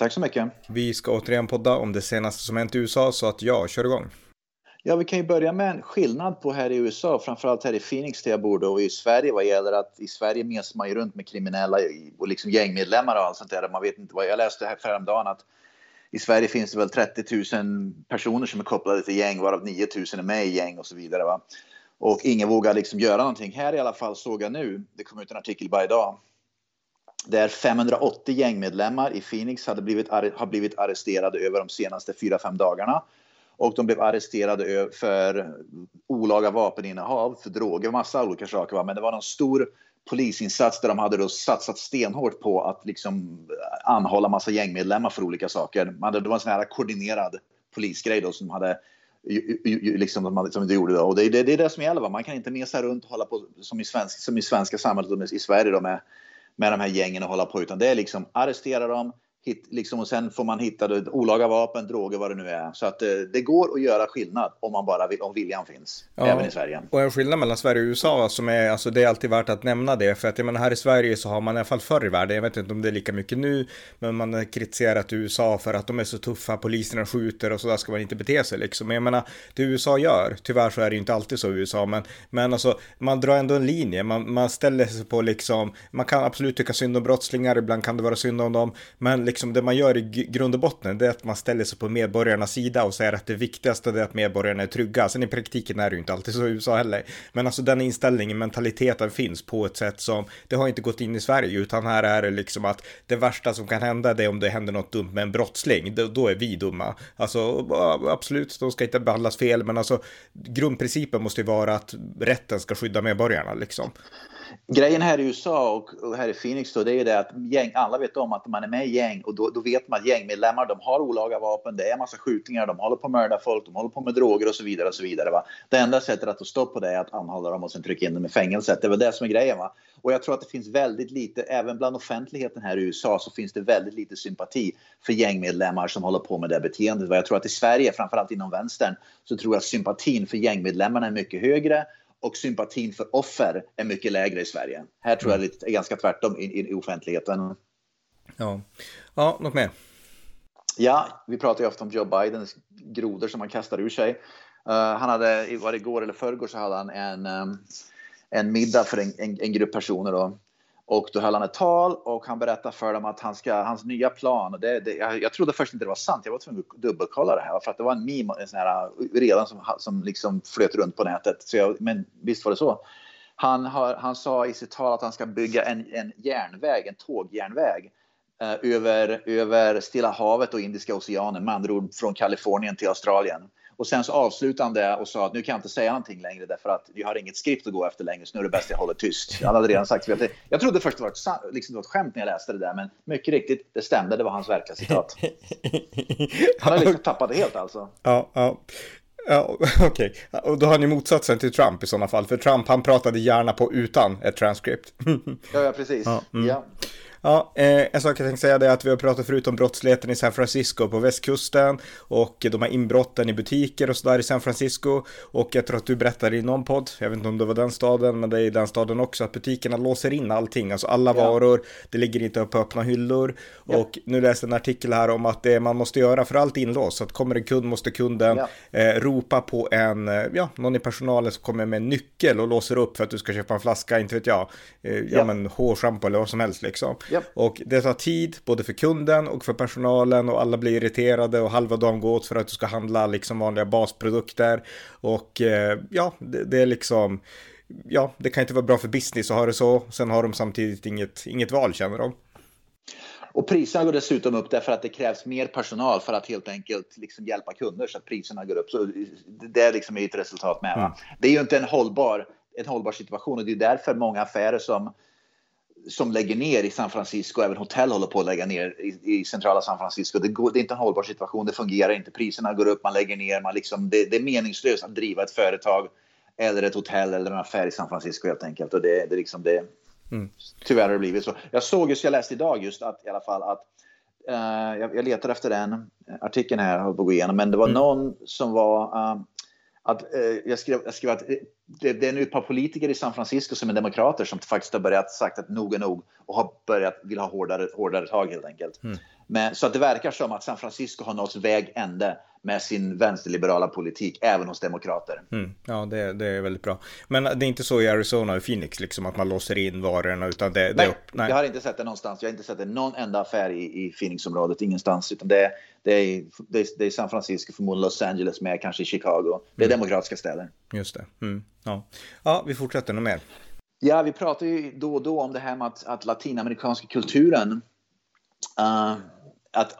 Tack så mycket. Vi ska återigen podda om det senaste som hänt i USA, så att ja, kör igång. Ja, vi kan ju börja med en skillnad på här i USA, framförallt här i Phoenix där jag bor och i Sverige vad gäller att i Sverige mesar man ju runt med kriminella och liksom gängmedlemmar och allt sånt där. Man vet inte vad, jag läste här häromdagen att i Sverige finns det väl 30 000 personer som är kopplade till gäng, varav 9 000 är med i gäng och så vidare. Va? Och ingen vågar liksom göra någonting. Här i alla fall såg jag nu, det kom ut en artikel bara idag, där 580 gängmedlemmar i Phoenix hade blivit, har blivit arresterade över de senaste 4-5 dagarna. Och de blev arresterade för olaga vapeninnehav, för droger, massa olika saker. Men det var en stor polisinsats där de hade då satsat stenhårt på att liksom anhålla massa gängmedlemmar för olika saker. det var en sån här koordinerad polisgrej då som hade liksom, som det gjorde då. Och det, det, det är det som gäller. Va? Man kan inte mesa runt och hålla på som i, svensk, som i svenska samhället och i Sverige då med med de här gängen och hålla på, utan det är liksom arrestera dem, hit, liksom, och sen får man hitta det, olaga vapen, droger, vad det nu är. Så att eh, det går att göra skillnad om man bara vill, om viljan finns, ja. även i Sverige. Och en skillnad mellan Sverige och USA som är, alltså det är alltid värt att nämna det, för att jag menar här i Sverige så har man i alla fall förr i världen, jag vet inte om det är lika mycket nu, men man har kritiserat USA för att de är så tuffa, poliserna skjuter och så där ska man inte bete sig liksom. Men jag menar, det USA gör, tyvärr så är det ju inte alltid så i USA, men, men alltså man drar ändå en linje, man, man ställer sig på liksom, man kan absolut tycka synd om brottslingar, ibland kan det vara synd om dem, men liksom det man gör i grund och botten, det är att man ställer sig på medborgarnas sida och säger att det viktigaste är att medborgarna är trygga. Sen i praktiken är det ju inte alltid så i USA heller. Men alltså den inställningen, mentaliteten finns på ett sätt som det har inte gått in i Sverige, utan här är det liksom att det värsta som kan hända det är om det händer något dumt med en brottsling. Då är vi dumma. Alltså absolut, de ska inte behandlas fel, men alltså grundprincipen måste ju vara att rätten ska skydda medborgarna liksom. Grejen här i USA och här i Phoenix då, det är ju det att gäng, alla vet om att man är med i gäng och då, då vet man att gängmedlemmar, de har olaga vapen, det är massa skjutningar, de håller på att mörda folk, de håller på med droger och så vidare och så vidare. Va? Det enda sättet att få stopp på det är att anhålla dem och sen trycka in dem i fängelset. Det är väl det som är grejen. Va? Och jag tror att det finns väldigt lite, även bland offentligheten här i USA, så finns det väldigt lite sympati för gängmedlemmar som håller på med det beteendet. Jag tror att i Sverige, framförallt inom vänstern, så tror jag att sympatin för gängmedlemmarna är mycket högre och sympatin för offer är mycket lägre i Sverige. Här tror jag det är ganska tvärtom i, i offentligheten. Ja. ja, något mer? Ja, vi pratar ju ofta om Joe Bidens grodor som han kastar ur sig. Uh, han hade, var det igår eller förrgår så hade han en, um, en middag för en, en, en grupp personer då. Och då höll han ett tal och han berättade för dem att han ska, hans nya plan, det, det, jag, jag trodde först inte det var sant, jag var tvungen att dubbelkolla det här för att det var en meme en sån här, uh, redan som, som liksom flöt runt på nätet. Så jag, men visst var det så. Han, har, han sa i sitt tal att han ska bygga en, en järnväg, en tågjärnväg eh, över, över Stilla havet och Indiska oceanen, med andra ord från Kalifornien till Australien. Och sen så avslutade han det och sa att nu kan jag inte säga någonting längre därför att vi har inget skript att gå efter längre så nu är det bäst att jag håller tyst. Han hade redan sagt så. Jag trodde först det var ett, liksom, det var ett skämt när jag läste det där men mycket riktigt, det stämde. Det var hans verkliga citat. Han har liksom tappat det helt alltså. Ja, ja. Ja, Okej, okay. och då har ni motsatsen till Trump i sådana fall. För Trump han pratade gärna på utan ett transkript. ja, ja, precis. Ja, mm. ja. Ja, eh, en sak jag tänkte säga är att vi har pratat förut om brottsligheten i San Francisco på västkusten och de här inbrotten i butiker och sådär i San Francisco. Och jag tror att du berättade i någon podd, jag vet inte om det var den staden, men det är i den staden också, att butikerna låser in allting, alltså alla ja. varor, det ligger inte på öppna hyllor. Ja. Och nu läste jag en artikel här om att det man måste göra för allt inlås, så att kommer en kund måste kunden ja. eh, ropa på en, eh, ja, någon i personalen som kommer med en nyckel och låser upp för att du ska köpa en flaska, inte vet jag, eh, ja, men hårschampo eller vad som helst liksom. Yep. Och det tar tid både för kunden och för personalen och alla blir irriterade och halva dagen går åt för att du ska handla liksom vanliga basprodukter. Och eh, ja, det, det, är liksom, ja, det kan inte vara bra för business att ha det så. Sen har de samtidigt inget, inget val känner de. Och priserna går dessutom upp därför att det krävs mer personal för att helt enkelt liksom hjälpa kunder så att priserna går upp. Så det är liksom ett resultat med. Mm. Det är ju inte en hållbar, en hållbar situation och det är därför många affärer som som lägger ner i San Francisco, även hotell håller på att lägga ner i, i centrala San Francisco. Det, går, det, är inte en hållbar situation, det fungerar inte, priserna går upp, man lägger ner, man liksom, det, det är meningslöst att driva ett företag eller ett hotell eller en affär i San Francisco helt enkelt. Och det, det, liksom det, mm. Tyvärr har det blivit så. Jag såg just, jag läste idag just att i alla fall att uh, jag, jag letar efter den artikeln här, har på att gå igenom, men det var mm. någon som var uh, att, eh, jag, skrev, jag skrev att eh, det, det, är nu ett par politiker i San Francisco som är demokrater som faktiskt har börjat sagt att nog är nog och har börjat vill ha hårdare, hårdare tag helt enkelt. Mm. Men, så att det verkar som att San Francisco har nått väg ände med sin vänsterliberala politik, även hos demokrater. Mm. Ja, det, det, är väldigt bra. Men det är inte så i Arizona och Phoenix, liksom att man låser in varorna, utan det, nej, det nej, jag har inte sett det någonstans. Jag har inte sett det någon enda affär i, i Phoenixområdet, ingenstans, utan det, det, är, det, är, det är San Francisco, förmodligen Los Angeles med, kanske Chicago. Det är mm. demokratiska städer. Just det. Mm. Ja. ja, vi fortsätter nog mer. Ja, vi pratar ju då och då om det här med att, att latinamerikanska kulturen uh, att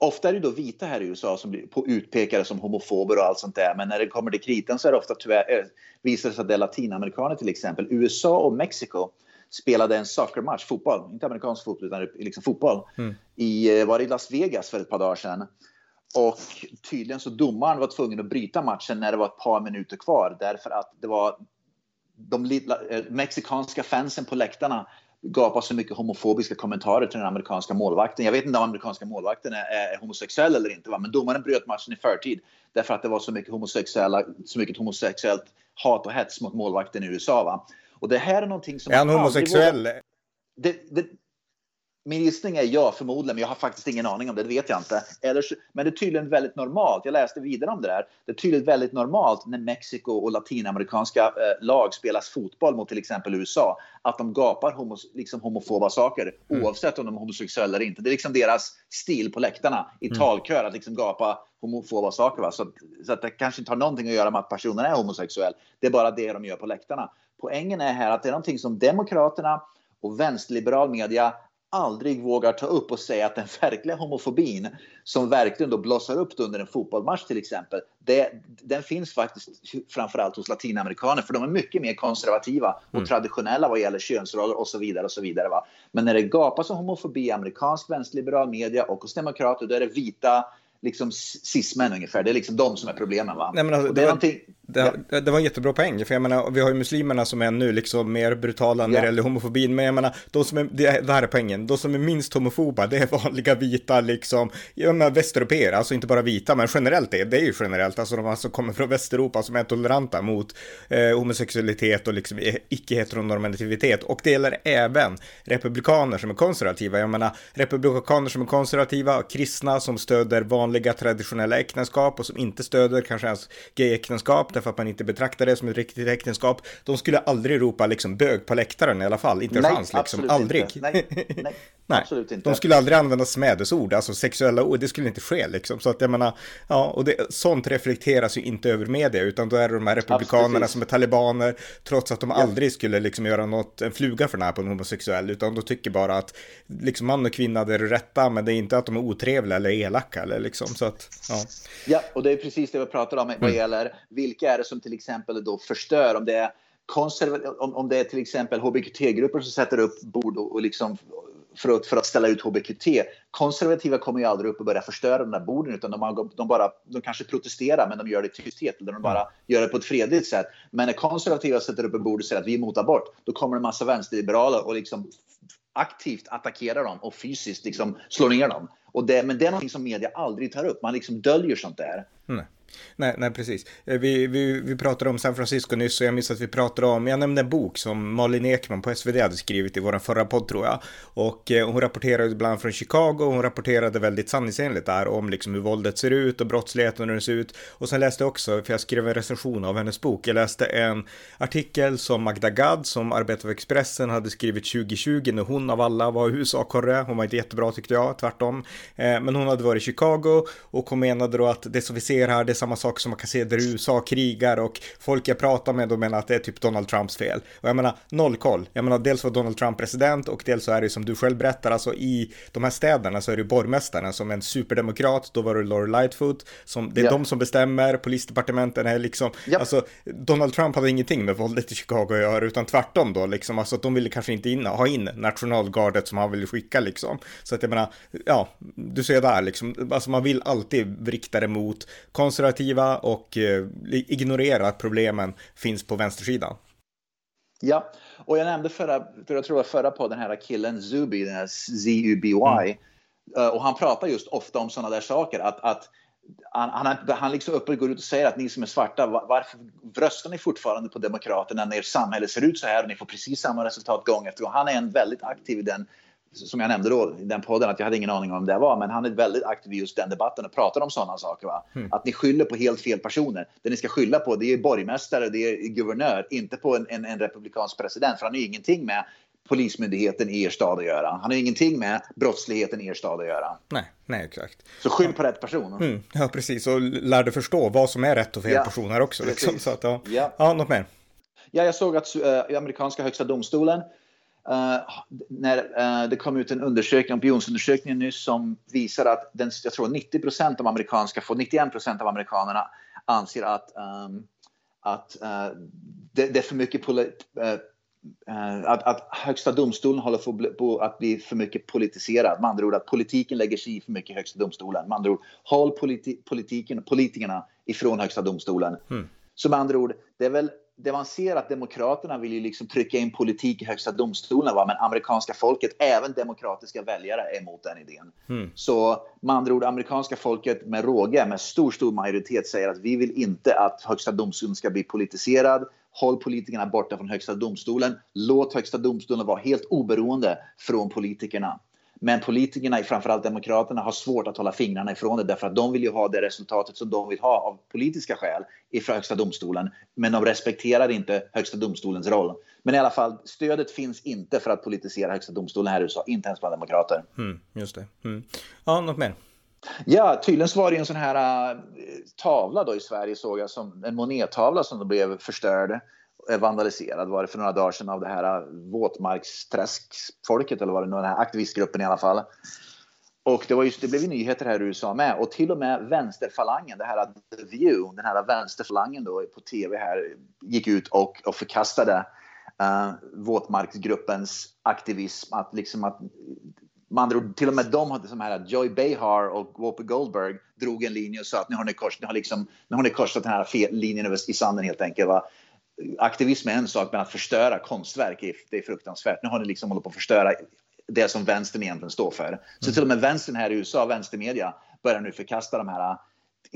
ofta är det då vita här i USA som blir utpekade som homofober och allt sånt där. Men när det kommer till kritan så är det ofta tyvärr, eh, visar det sig att det är latinamerikaner till exempel. USA och Mexiko spelade en soccermatch, fotboll, inte amerikansk fotboll utan liksom fotboll, mm. i, eh, var i Las Vegas för ett par dagar sedan. Och tydligen så domaren var tvungen att bryta matchen när det var ett par minuter kvar därför att det var de eh, mexikanska fansen på läktarna gapar så mycket homofobiska kommentarer till den amerikanska målvakten. Jag vet inte om amerikanska målvakten är, är homosexuell eller inte, va? men domaren bröt matchen i förtid därför att det var så mycket, homosexuella, så mycket homosexuellt hat och hets mot målvakten i USA. Va? Och det här är någonting som... Är han homosexuell? Det, det, min gissning är ja, förmodligen, men jag har faktiskt ingen aning om det, det vet jag inte. Eller, men det är tydligen väldigt normalt, jag läste vidare om det där, det är tydligen väldigt normalt när Mexiko och latinamerikanska eh, lag spelas fotboll mot till exempel USA, att de gapar homo, liksom homofoba saker, mm. oavsett om de är homosexuella eller inte. Det är liksom deras stil på läktarna i mm. talkör, att liksom gapa homofoba saker. Va? Så, så att det kanske inte har någonting att göra med att personen är homosexuell, det är bara det de gör på läktarna. Poängen är här att det är någonting som Demokraterna och vänsterliberal media aldrig vågar ta upp och säga att den verkliga homofobin som verkligen då blossar upp under en fotbollsmatch till exempel, det, den finns faktiskt framförallt hos latinamerikaner för de är mycket mer konservativa och mm. traditionella vad gäller könsroller och så vidare. och så vidare. Va? Men när det gapas om homofobi i amerikansk vänsterliberal media och hos demokrater, då är det vita liksom cismen ungefär. Det är liksom de som är problemen. Va? Nej, men alltså, det, det, var, det, det, var en jättebra poäng. För jag menar, vi har ju muslimerna som är ännu liksom mer brutala när det gäller homofobin. Men jag menar, de som är, det, här är poängen. De som är minst homofoba, det är vanliga vita liksom, jag menar västeuropeer, alltså inte bara vita, men generellt det, det är ju generellt, alltså de som kommer från Västeuropa som är toleranta mot eh, homosexualitet och liksom icke-heteronormativitet. Och det gäller även republikaner som är konservativa. Jag menar, republikaner som är konservativa, kristna som stöder vanliga vanliga traditionella äktenskap och som inte stöder kanske ens gayäktenskap därför att man inte betraktar det som ett riktigt äktenskap. De skulle aldrig ropa liksom bög på läktaren i alla fall, inte en chans liksom, aldrig. Inte. Nej, nej, nej, absolut inte. De skulle aldrig använda smädesord, alltså sexuella ord, det skulle inte ske liksom. Så att jag menar, ja, och det, sånt reflekteras ju inte över media, utan då är det de här republikanerna absolut. som är talibaner, trots att de ja. aldrig skulle liksom göra något, en fluga för den här på en homosexuell, utan de tycker bara att liksom man och kvinna det är det rätta, men det är inte att de är otrevliga eller elaka eller liksom liksom. Så att, ja. ja, och det är precis det vi pratar om vad mm. gäller vilka vilka är det som till exempel då förstör om det är om, om det är till exempel hbqt-grupper som sätter upp bord och, och liksom för att, för att ställa ut hbqt. Konservativa kommer ju aldrig upp och börja förstöra de där borden utan de, de, bara, de kanske protesterar men de gör det i tysthet eller de bara gör det på ett fredligt sätt. Men när konservativa sätter upp ett bord och säger att vi är emot abort, då kommer en massa vänsterliberaler och liksom aktivt attackerar dem och fysiskt liksom slår ner dem. Och det, men det är något som media aldrig tar upp. Man liksom döljer sånt där. Mm. Nej, nej, precis. Eh, vi, vi, vi pratade om San Francisco nyss och jag minns att vi pratade om, jag nämnde en bok som Malin Ekman på SvD hade skrivit i vår förra podd tror jag. Och eh, hon rapporterade ibland från Chicago och hon rapporterade väldigt sanningsenligt där om liksom hur våldet ser ut och brottsligheten hur den ser ut. Och sen läste jag också, för jag skrev en recension av hennes bok, jag läste en artikel som Magda Gad som arbetar för Expressen hade skrivit 2020 när hon av alla var USA-korre. Hon var inte jättebra tyckte jag, tvärtom. Eh, men hon hade varit i Chicago och hon menade då att det som vi ser här, det samma sak som man kan se där USA krigar och folk jag pratar med då menar att det är typ Donald Trumps fel. Och jag menar, noll koll. Jag menar, dels var Donald Trump president och dels så är det som du själv berättar, alltså i de här städerna så är det borgmästaren som en superdemokrat, då var det Laura Lightfoot, som, det är ja. de som bestämmer, polisdepartementen är liksom, ja. alltså Donald Trump hade ingenting med våldet i Chicago att göra, utan tvärtom då, liksom, alltså att de ville kanske inte in, ha in nationalgardet som han ville skicka liksom. Så att jag menar, ja, du ser där liksom, alltså man vill alltid rikta det mot konservativa och eh, ignorera att problemen finns på vänstersidan. Ja, och jag nämnde förra, jag tror förra på den här killen Zuby, den här Z-U-B-Y, mm. Eh, och han pratar just ofta om sådana där saker, att, att han, han, han liksom uppe går ut och säger att ni som är svarta, varför röstar ni fortfarande på Demokraterna när ert samhälle ser ut så här och ni får precis samma resultat gång efter gång? Han är en väldigt aktiv i den som jag nämnde då i den podden, att jag hade ingen aning om det var, men han är väldigt aktiv i just den debatten och pratar om sådana saker. Va? Mm. Att ni skyller på helt fel personer. Det ni ska skylla på det är borgmästare, det är guvernör, inte på en, en, en republikansk president, för han har ju ingenting med polismyndigheten i er stad att göra. Han har ingenting med brottsligheten i er stad att göra. Nej, nej exakt. Så skyll på rätt person. Mm, ja, precis. Och lär dig förstå vad som är rätt och fel ja, personer också. Liksom. Så att, ja. Ja. ja, något mer? Ja, jag såg att uh, amerikanska högsta domstolen Uh, när uh, det kom ut en undersökning, opinionsundersökning nyss som visar att den, jag tror 90 procent av amerikanska, 91 procent av amerikanerna anser att, um, att uh, det, det, är för mycket att, att högsta domstolen håller på att bli för mycket politiserad. Med andra ord att politiken lägger sig i för mycket i högsta domstolen. Med andra ord, håll politi politiken, politikerna ifrån högsta domstolen. Mm. Så med andra ord, det är väl det man ser att Demokraterna vill ju liksom trycka in politik i högsta domstolen, va? men amerikanska folket, även demokratiska väljare, är emot den idén. Mm. Så med andra ord, amerikanska folket med råge, med stor, stor majoritet säger att vi vill inte att högsta domstolen ska bli politiserad. Håll politikerna borta från högsta domstolen. Låt högsta domstolen vara helt oberoende från politikerna. Men politikerna, framförallt Demokraterna, har svårt att hålla fingrarna ifrån det därför att de vill ju ha det resultatet som de vill ha av politiska skäl i Högsta domstolen. Men de respekterar inte Högsta domstolens roll. Men i alla fall, stödet finns inte för att politisera Högsta domstolen här i USA, inte ens bland demokrater. Mm, just det. Mm. Ja, något mer? Ja, tydligen så var det en sån här uh, tavla då i Sverige såg jag, som, en monettavla som då blev förstörd Eh, vandaliserad var det för några dagar sedan av det här eh, våtmarksträskfolket eller var det den här aktivistgruppen i alla fall. Och det, var just, det blev ju nyheter här i USA med och till och med vänsterfalangen, det här eh, The View, den här vänsterfalangen då på tv här gick ut och, och förkastade uh, våtmarksgruppens aktivism. Att liksom att, man drog, till och med de hade som här Joy Behar och Whoopi Goldberg drog en linje och sa att nu har ni, kors, ni har liksom, nu har ni korsat den här fel, linjen över, i sanden helt enkelt. Va? Aktivism är en sak, men att förstöra konstverk är, det är fruktansvärt. Nu har ni liksom hållit på att förstöra det som vänstern egentligen står för. Så mm. till och med vänstern här i USA, vänstermedia, börjar nu förkasta de här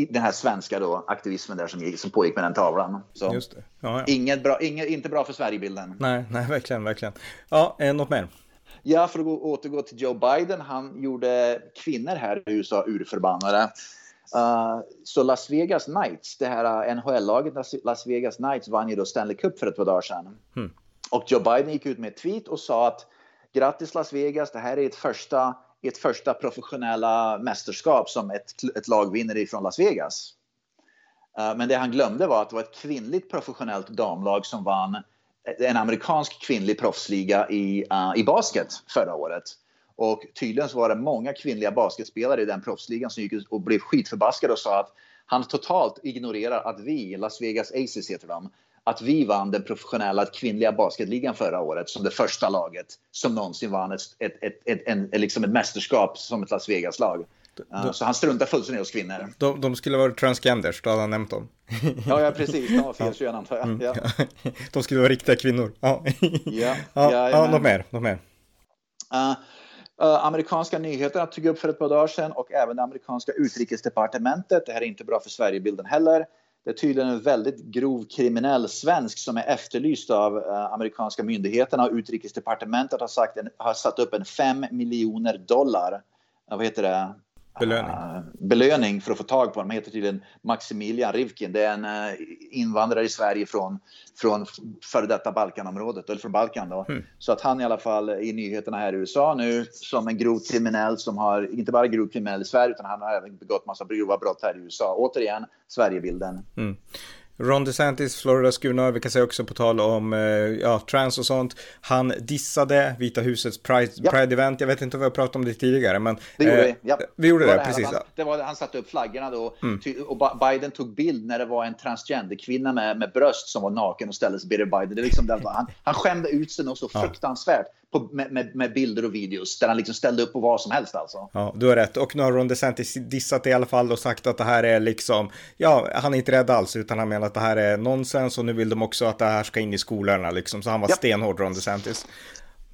den här svenska då, aktivismen där som, som pågick med den tavlan. Så Just det. Ja, ja. Inget bra, inget, inte bra för Sverigebilden. Nej, nej, verkligen, verkligen. Ja, eh, något mer? Ja, för att gå, återgå till Joe Biden. Han gjorde kvinnor här i USA urförbannade. Uh, så Las Vegas Knights, det här uh, NHL-laget Las Vegas Knights vann ju då Stanley Cup för ett par dagar sedan. Mm. Och Joe Biden gick ut med ett tweet och sa att grattis Las Vegas, det här är ett första, ett första professionella mästerskap som ett, ett lag vinner ifrån Las Vegas. Uh, men det han glömde var att det var ett kvinnligt professionellt damlag som vann en amerikansk kvinnlig proffsliga i, uh, i basket förra året. Och tydligen så var det många kvinnliga basketspelare i den proffsligan som gick ut och blev skitförbaskade och sa att han totalt ignorerar att vi, Las Vegas Aces heter de, att vi vann den professionella kvinnliga basketligan förra året som det första laget som någonsin vann ett, ett, ett, ett, en, liksom ett mästerskap som ett Las Vegas-lag. Uh, så han struntar fullständigt hos kvinnor. De, de skulle vara transgenders, då hade han nämnt dem. ja, ja, precis. De var fel kön antar jag. Mm. Ja. de skulle vara riktiga kvinnor. Ja, ja, ja, ja, ja något mer. Något mer. Uh, Eh, amerikanska nyheterna tog upp för ett par dagar sedan och även det amerikanska utrikesdepartementet. Det här är inte bra för Sverigebilden heller. Det är tydligen en väldigt grov kriminell svensk som är efterlyst av uh, amerikanska myndigheterna och utrikesdepartementet har, sagt en, har satt upp en 5 miljoner dollar. Eh, vad heter det? Belöning. Uh, belöning för att få tag på honom. Han heter tydligen Maximilian Rivkin. Det är en uh, invandrare i Sverige från, från före detta Balkanområdet, eller från Balkan då. Mm. Så att han i alla fall i nyheterna här i USA nu som en grov kriminell som har, inte bara grov kriminell i Sverige, utan han har även begått massa grova brott här i USA. Återigen, Sverigebilden. Mm. Ron DeSantis, Floridas guvernör, vi kan säga också på tal om eh, ja, trans och sånt. Han dissade Vita husets Pride-event. Pride jag vet inte om vi har pratat om det tidigare, men... Det gjorde vi. Ja. Vi gjorde det, det precis. Han, det var, han satte upp flaggorna då mm. och Biden tog bild när det var en transgenderkvinna med, med bröst som var naken och ställde sig bredvid Biden. Det liksom, det var, han, han skämde ut sig något så ja. fruktansvärt på, med, med, bilder och videos där han liksom ställde upp på vad som helst alltså. Ja, du har rätt. Och nu har Ron DeSantis dissat i alla fall och sagt att det här är liksom, ja, han är inte rädd alls, utan han menar att det här är nonsens och nu vill de också att det här ska in i skolorna liksom. Så han var ja. stenhård, Ron DeSantis.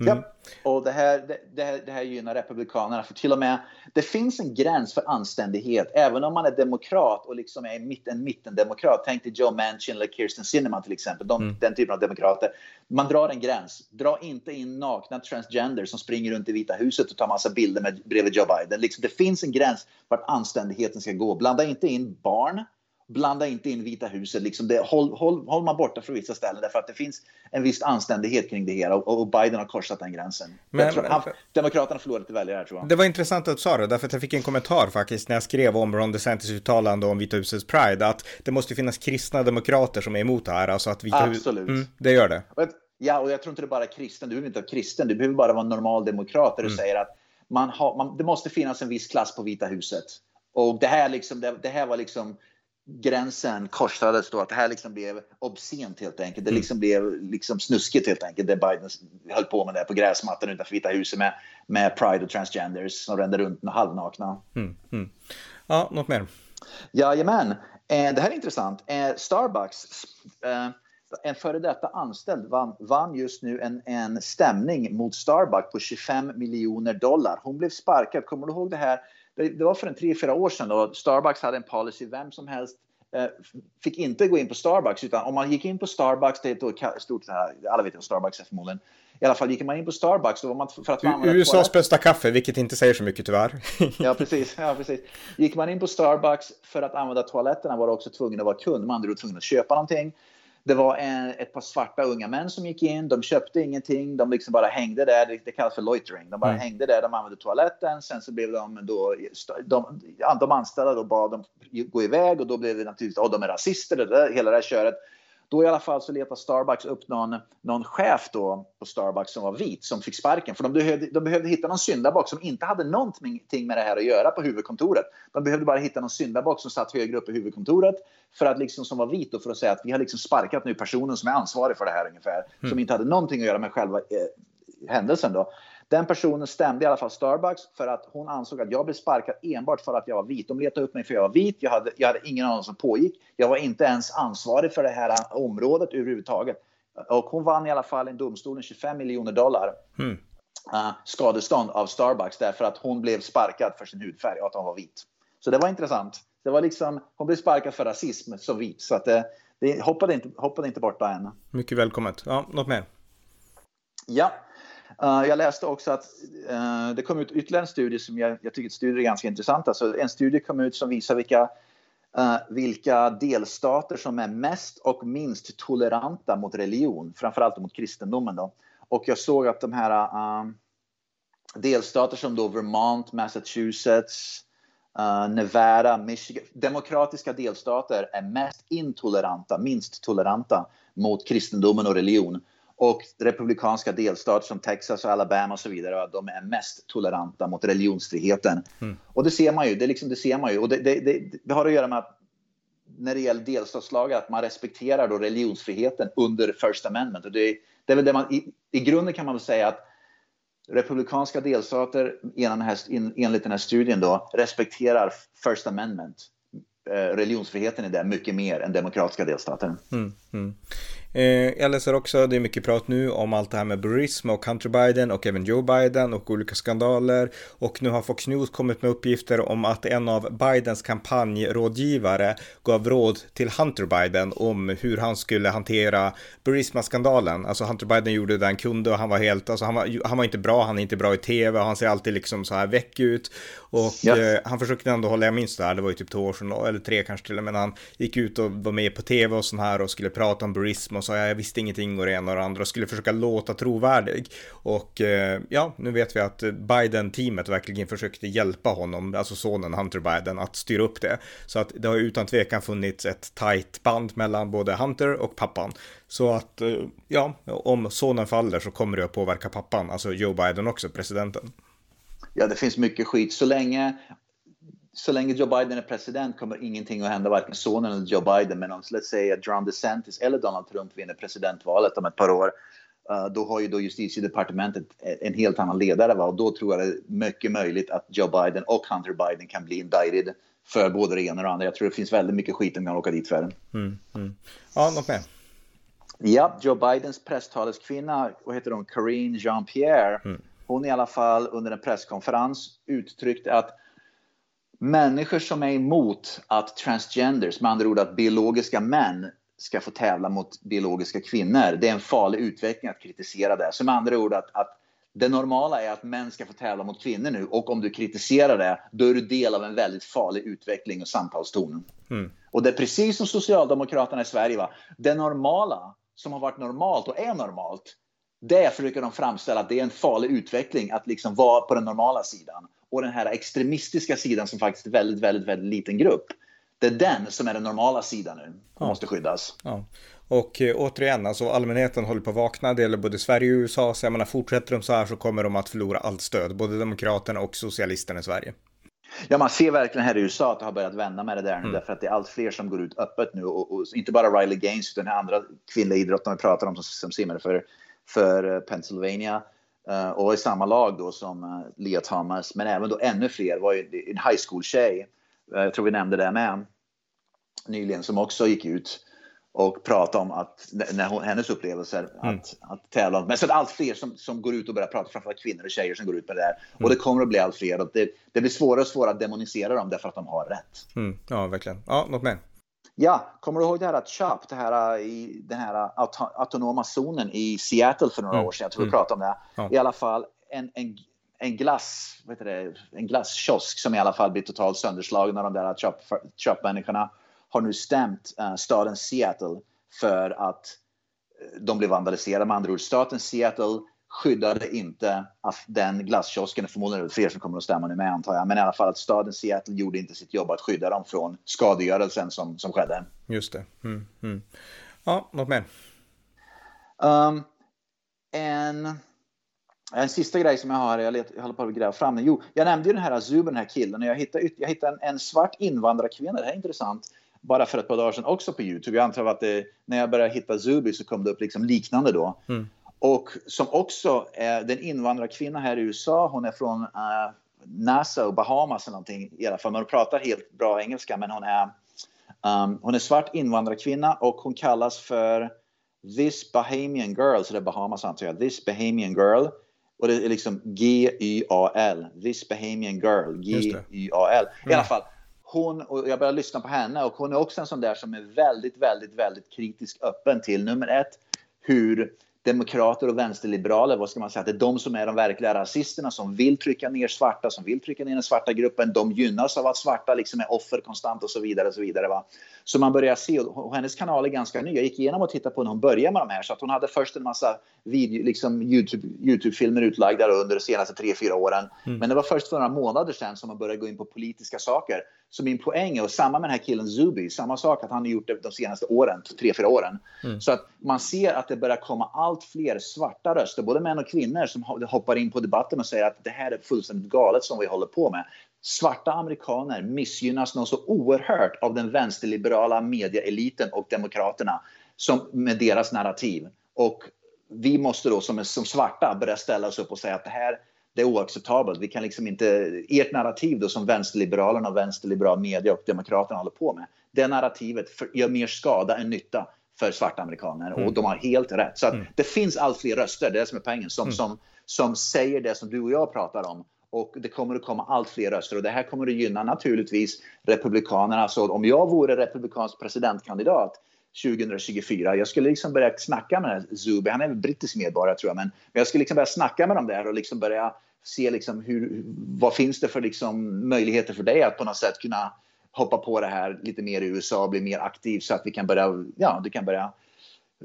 Mm. Ja, och det här, det, det, här, det här gynnar Republikanerna. För till och med, det finns en gräns för anständighet. Även om man är demokrat och liksom är mitt, en mittendemokrat. Tänk dig Joe Manchin eller Kirsten Sinema till exempel. De, mm. Den typen av demokrater. Man drar en gräns. Dra inte in nakna transgender som springer runt i Vita huset och tar massa bilder med, bredvid Joe Biden. Liksom, det finns en gräns för att anständigheten ska gå. Blanda inte in barn blanda inte in Vita huset. Liksom det, håll, håll, håll man borta från vissa ställen därför att det finns en viss anständighet kring det hela och, och Biden har korsat den gränsen. Men, tror, han, Demokraterna förlorade till väljare tror jag. Det var intressant att du sa det, därför att jag fick en kommentar faktiskt när jag skrev om Ron DeSantis uttalande om Vita husets Pride, att det måste finnas kristna demokrater som är emot det här. Alltså att Vita Absolut. Mm, det gör det. Ja, och jag tror inte det är bara kristen, du behöver inte vara kristen, du behöver bara vara en normal demokrat där du mm. säger att man har, man, det måste finnas en viss klass på Vita huset. Och det här, liksom, det, det här var liksom gränsen korsades då, att det här liksom blev obscent helt enkelt. Det mm. liksom blev liksom snuskigt helt enkelt, det Biden höll på med där på gräsmattan utanför Vita huset med, med Pride och transgenders som rände runt halvnakna. Mm, mm. Ja, något mer? Jajamän, eh, det här är intressant. Eh, Starbucks, eh, en före detta anställd vann, vann just nu en, en stämning mot Starbucks på 25 miljoner dollar. Hon blev sparkad, kommer du ihåg det här? Det, det var för en tre, fyra år sedan då Starbucks hade en policy, vem som helst eh, fick inte gå in på Starbucks utan om man gick in på Starbucks, det är ett stort, alla vet vad Starbucks är förmodligen. I alla fall gick man in på Starbucks då var man för att använda USAs toalett. bästa kaffe, vilket inte säger så mycket tyvärr. ja, precis, ja, precis. Gick man in på Starbucks för att använda toaletterna var du också tvungen att vara kund, man ord tvungen att köpa någonting. Det var en, ett par svarta unga män som gick in. De köpte ingenting. De liksom bara hängde där. Det, det kallas för loitering. De bara mm. hängde där. De använde toaletten. Sen så blev de då... De, de anställda då bad dem gå iväg och då blev det naturligtvis... Oh, de är rasister. Det där, hela det här köret. Då i alla fall så letade Starbucks upp någon, någon chef då på Starbucks som var vit som fick sparken. För de behövde, de behövde hitta någon syndabock som inte hade någonting med det här att göra på huvudkontoret. De behövde bara hitta någon syndabock som satt högre upp i huvudkontoret för att liksom, som var vit och för att säga att vi har liksom sparkat nu personen som är ansvarig för det här ungefär. Mm. Som inte hade någonting att göra med själva eh, händelsen då. Den personen stämde i alla fall Starbucks för att hon ansåg att jag blev sparkad enbart för att jag var vit. De letade upp mig för att jag var vit. Jag hade, jag hade ingen aning som pågick. Jag var inte ens ansvarig för det här området överhuvudtaget. Och hon vann i alla fall en domstolen 25 miljoner dollar. Mm. Uh, skadestånd av Starbucks därför att hon blev sparkad för sin hudfärg och att hon var vit. Så det var intressant. Det var liksom, hon blev sparkad för rasism som vit. Så att det, det hoppade, inte, hoppade inte borta än. Mycket välkommet. Ja, något mer? Ja, Uh, jag läste också att uh, det kom ut ytterligare en studie som jag, jag tycker studier är ganska intressant. Alltså, en studie kom ut som visar vilka, uh, vilka delstater som är mest och minst toleranta mot religion, framförallt mot kristendomen. Då. Och jag såg att de här delstater som då Vermont, Massachusetts, Nevada, Michigan, demokratiska delstater är mest intoleranta, minst toleranta mot kristendomen och religion. Och republikanska delstater som Texas och Alabama och så vidare, de är mest toleranta mot religionsfriheten. Mm. Och det ser man ju, det, liksom, det ser man ju. Och det, det, det, det, har att göra med att när det gäller delstatslagar, att man respekterar då religionsfriheten under First Amendment. Och det, det är väl det man, i, i grunden kan man väl säga att republikanska delstater enligt den här studien då, respekterar First Amendment. Eh, religionsfriheten är där mycket mer än demokratiska delstater. Mm, mm. Eh, jag läser också, det är mycket prat nu om allt det här med Burisma och Hunter Biden och även Joe Biden och olika skandaler. Och nu har Fox News kommit med uppgifter om att en av Bidens kampanjrådgivare gav råd till Hunter Biden om hur han skulle hantera Burisma-skandalen. Alltså Hunter Biden gjorde det han kunde och han var helt, alltså han var, han var inte bra, han är inte bra i tv och han ser alltid liksom så här väck ut. Och ja. eh, han försökte ändå hålla, jag minns det här, det var ju typ två år sedan, eller tre kanske till och med, han gick ut och var med på tv och sån här och skulle prata om Burisma och sa jag visste ingenting och det ena och det andra och skulle försöka låta trovärdig. Och eh, ja, nu vet vi att Biden-teamet verkligen försökte hjälpa honom, alltså sonen Hunter Biden, att styra upp det. Så att det har utan tvekan funnits ett tajt band mellan både Hunter och pappan. Så att, eh, ja, om sonen faller så kommer det att påverka pappan, alltså Joe Biden också, presidenten. Ja, det finns mycket skit. Så länge, så länge Joe Biden är president kommer ingenting att hända, varken sonen eller Joe Biden. Men om, let's say att Ron DeSantis eller Donald Trump vinner presidentvalet om ett par år, uh, då har ju då justitiedepartementet en helt annan ledare. Va? Och då tror jag det är mycket möjligt att Joe Biden och Hunter Biden kan bli indicted för både det ena och det andra. Jag tror det finns väldigt mycket skit om kan åka dit för. Mm, mm. Ja, något mer? Ja, Joe Bidens presstaleskvinna, vad heter hon, Karine Jean-Pierre, mm hon i alla fall under en presskonferens uttryckte att människor som är emot att transgenders, med andra ord att biologiska män ska få tävla mot biologiska kvinnor, det är en farlig utveckling att kritisera det. Så med andra ord att, att det normala är att män ska få tävla mot kvinnor nu och om du kritiserar det, då är du del av en väldigt farlig utveckling och samtalston. Mm. Och det är precis som Socialdemokraterna i Sverige. Va? Det normala, som har varit normalt och är normalt, det försöker de framställa att det är en farlig utveckling att liksom vara på den normala sidan. Och den här extremistiska sidan som faktiskt är väldigt, väldigt, väldigt liten grupp. Det är den som är den normala sidan nu och ja. måste skyddas. Ja. Och eh, återigen, alltså allmänheten håller på att vakna. Det gäller både Sverige och USA. Så jag menar, fortsätter de så här så kommer de att förlora allt stöd. Både Demokraterna och Socialisterna i Sverige. Ja, man ser verkligen här i USA att det har börjat vända med det där nu. Mm. Därför att det är allt fler som går ut öppet nu. Och, och inte bara Riley Gaines utan den andra kvinnliga idrottaren vi pratar om som, som simmar för för eh, Pennsylvania. Uh, och i samma lag då som uh, Leah Thomas, men även då ännu fler var ju en high school-tjej, uh, jag tror vi nämnde det med, nyligen, som också gick ut och pratade om att, när hon, hennes upplevelser mm. att, att tävla. Men så att allt fler som, som går ut och börjar prata, framförallt kvinnor och tjejer som går ut med det där. Mm. Och det kommer att bli allt fler och det, det blir svårare och svårare att demonisera dem därför att de har rätt. Mm. Ja, verkligen. Ja, något mer? Ja, kommer du ihåg det här att CHOP, det här, i den här auto autonoma zonen i Seattle för några mm. år sedan? Jag tror vi mm. pratade om det. Ja. I alla fall en, en, en glass, vad heter det, en glasskiosk som i alla fall blir totalt sönderslagen av de där CHOP-människorna har nu stämt uh, staden Seattle för att de blev vandaliserade. Med andra ord, staten Seattle skyddade inte den glasskiosken, förmodligen är det fler som kommer att stämma nu med antar jag, men i alla fall att staden Seattle gjorde inte sitt jobb att skydda dem från skadegörelsen som, som skedde. Just det. Mm, mm. Ja, något mer? Um, en, en sista grej som jag har, jag, let, jag håller på att gräva fram den. Jo, jag nämnde ju den här Azuben, den här killen, och jag hittade, jag hittade en, en svart invandrarkvinna, det här är intressant, bara för ett par dagar sedan också på YouTube. Jag antar att det, när jag började hitta Zubi så kom det upp liksom liknande då. Mm. Och som också är den invandrarkvinna här i USA. Hon är från uh, Nassau, Bahamas eller någonting i alla fall. Men hon pratar helt bra engelska. Men hon är, um, hon är svart invandrarkvinna och hon kallas för This Bahamian Girl. Så det är Bahamas antar jag. This Bahamian Girl. Och det är liksom G-Y-A-L. This Bahamian Girl. G-Y-A-L. I alla fall. Hon, och jag började lyssna på henne och hon är också en sån där som är väldigt, väldigt, väldigt kritisk öppen till nummer ett hur demokrater och vänsterliberaler, vad ska man säga, det är de som är de verkliga rasisterna som vill trycka ner svarta, som vill trycka ner den svarta gruppen. De gynnas av att svarta liksom är offer konstant och så vidare. Och så vidare va? Så man börjar se, och hennes kanal är ganska ny. Jag gick igenom och tittade på när hon började med de här. Så att hon hade först en massa video, liksom YouTube-filmer YouTube utlagda under de senaste tre fyra åren. Mm. Men det var först för några månader sedan som man började gå in på politiska saker. Så min poäng är, och samma med den här killen Zubi, samma sak att han har gjort det de senaste åren, tre, fyra åren. Mm. Så att man ser att det börjar komma allt fler svarta röster, både män och kvinnor, som hoppar in på debatten och säger att det här är fullständigt galet som vi håller på med. Svarta amerikaner missgynnas något så oerhört av den vänsterliberala medieeliten och demokraterna som med deras narrativ. Och vi måste då som, som svarta börja ställa oss upp och säga att det här det är oacceptabelt. Vi kan liksom inte, ert narrativ då som vänsterliberalerna och vänsterliberal media och demokraterna håller på med, det narrativet gör mer skada än nytta för svarta amerikaner mm. och de har helt rätt. Så mm. det finns allt fler röster, det är det som är poängen, som, mm. som, som säger det som du och jag pratar om. Och det kommer att komma allt fler röster och det här kommer att gynna naturligtvis Republikanerna. Så om jag vore republikansk presidentkandidat 2024. Jag skulle liksom börja snacka med Zubi, han är väl brittisk medborgare tror jag, men, men jag skulle liksom börja snacka med dem där och liksom börja se liksom hur, vad finns det för liksom möjligheter för dig att på något sätt kunna hoppa på det här lite mer i USA och bli mer aktiv så att vi kan börja, ja, du kan börja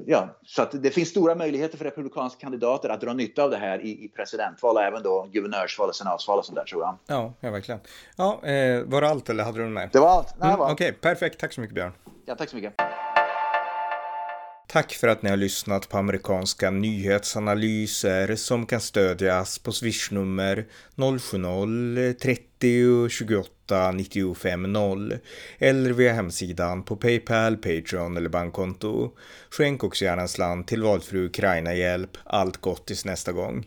Ja, så att det finns stora möjligheter för republikanska kandidater att dra nytta av det här i, i presidentval och även då guvernörsval och senatsval och sånt där tror jag. Ja, ja verkligen. Ja, eh, var det allt eller hade du något mer? Det var allt. Mm, Okej, okay, perfekt. Tack så mycket Björn. Ja, tack så mycket. Tack för att ni har lyssnat på amerikanska nyhetsanalyser som kan stödjas på swishnummer 070-30 28 95 0 eller via hemsidan på Paypal, Patreon eller bankkonto. Skänk också gärna en slant till valfri Ukraina-hjälp. Allt gott tills nästa gång.